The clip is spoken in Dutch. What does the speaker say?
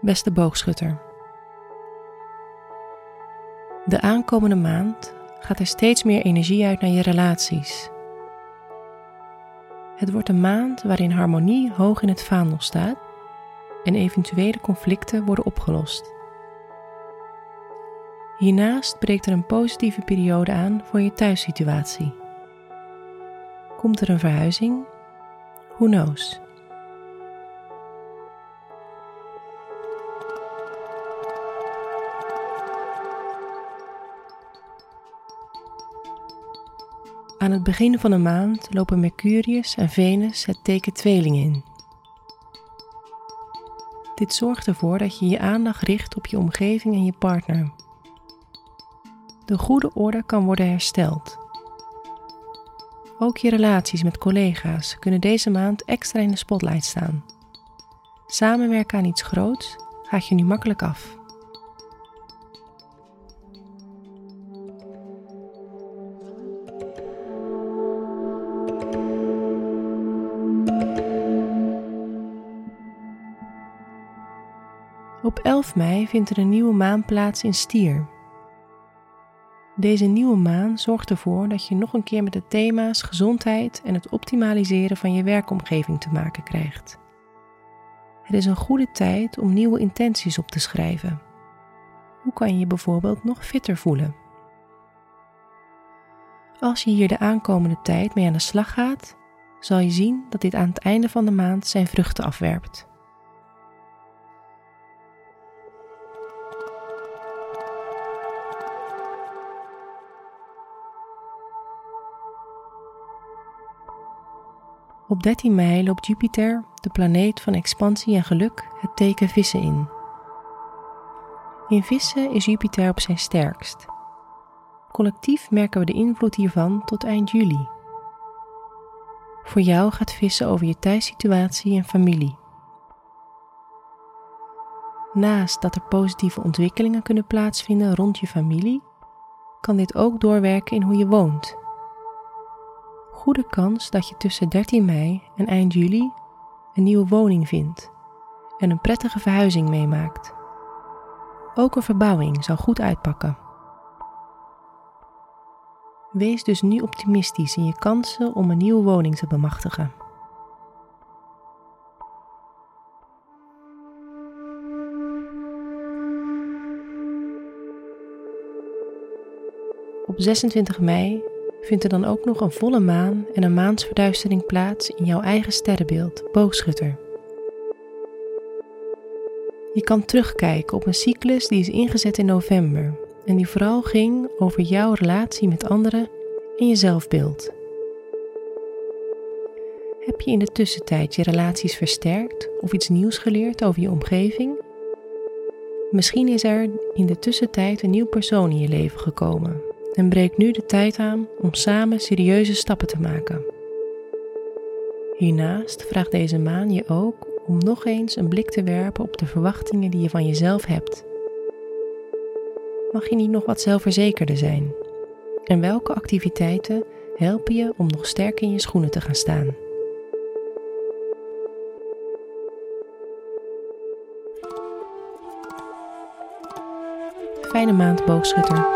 beste boogschutter. De aankomende maand gaat er steeds meer energie uit naar je relaties. Het wordt een maand waarin harmonie hoog in het vaandel staat en eventuele conflicten worden opgelost. Hiernaast breekt er een positieve periode aan voor je thuissituatie. Komt er een verhuizing? Who knows? Aan het begin van de maand lopen Mercurius en Venus het teken tweeling in. Dit zorgt ervoor dat je je aandacht richt op je omgeving en je partner. De goede orde kan worden hersteld. Ook je relaties met collega's kunnen deze maand extra in de spotlight staan. Samenwerken aan iets groots gaat je nu makkelijk af. Op 11 mei vindt er een nieuwe maan plaats in Stier. Deze nieuwe maan zorgt ervoor dat je nog een keer met de thema's gezondheid en het optimaliseren van je werkomgeving te maken krijgt. Het is een goede tijd om nieuwe intenties op te schrijven. Hoe kan je je bijvoorbeeld nog fitter voelen? Als je hier de aankomende tijd mee aan de slag gaat, zal je zien dat dit aan het einde van de maand zijn vruchten afwerpt. Op 13 mei loopt Jupiter, de planeet van expansie en geluk, het teken vissen in. In vissen is Jupiter op zijn sterkst. Collectief merken we de invloed hiervan tot eind juli. Voor jou gaat vissen over je thuissituatie en familie. Naast dat er positieve ontwikkelingen kunnen plaatsvinden rond je familie, kan dit ook doorwerken in hoe je woont goede kans dat je tussen 13 mei en eind juli een nieuwe woning vindt en een prettige verhuizing meemaakt. Ook een verbouwing zal goed uitpakken. Wees dus nu optimistisch in je kansen om een nieuwe woning te bemachtigen. Op 26 mei vindt er dan ook nog een volle maan en een maansverduistering plaats in jouw eigen sterrenbeeld, boogschutter. Je kan terugkijken op een cyclus die is ingezet in november en die vooral ging over jouw relatie met anderen en je zelfbeeld. Heb je in de tussentijd je relaties versterkt of iets nieuws geleerd over je omgeving? Misschien is er in de tussentijd een nieuw persoon in je leven gekomen en breek nu de tijd aan om samen serieuze stappen te maken. Hiernaast vraagt deze maan je ook om nog eens een blik te werpen op de verwachtingen die je van jezelf hebt. Mag je niet nog wat zelfverzekerder zijn? En welke activiteiten helpen je om nog sterker in je schoenen te gaan staan? Fijne maand, boogschutter.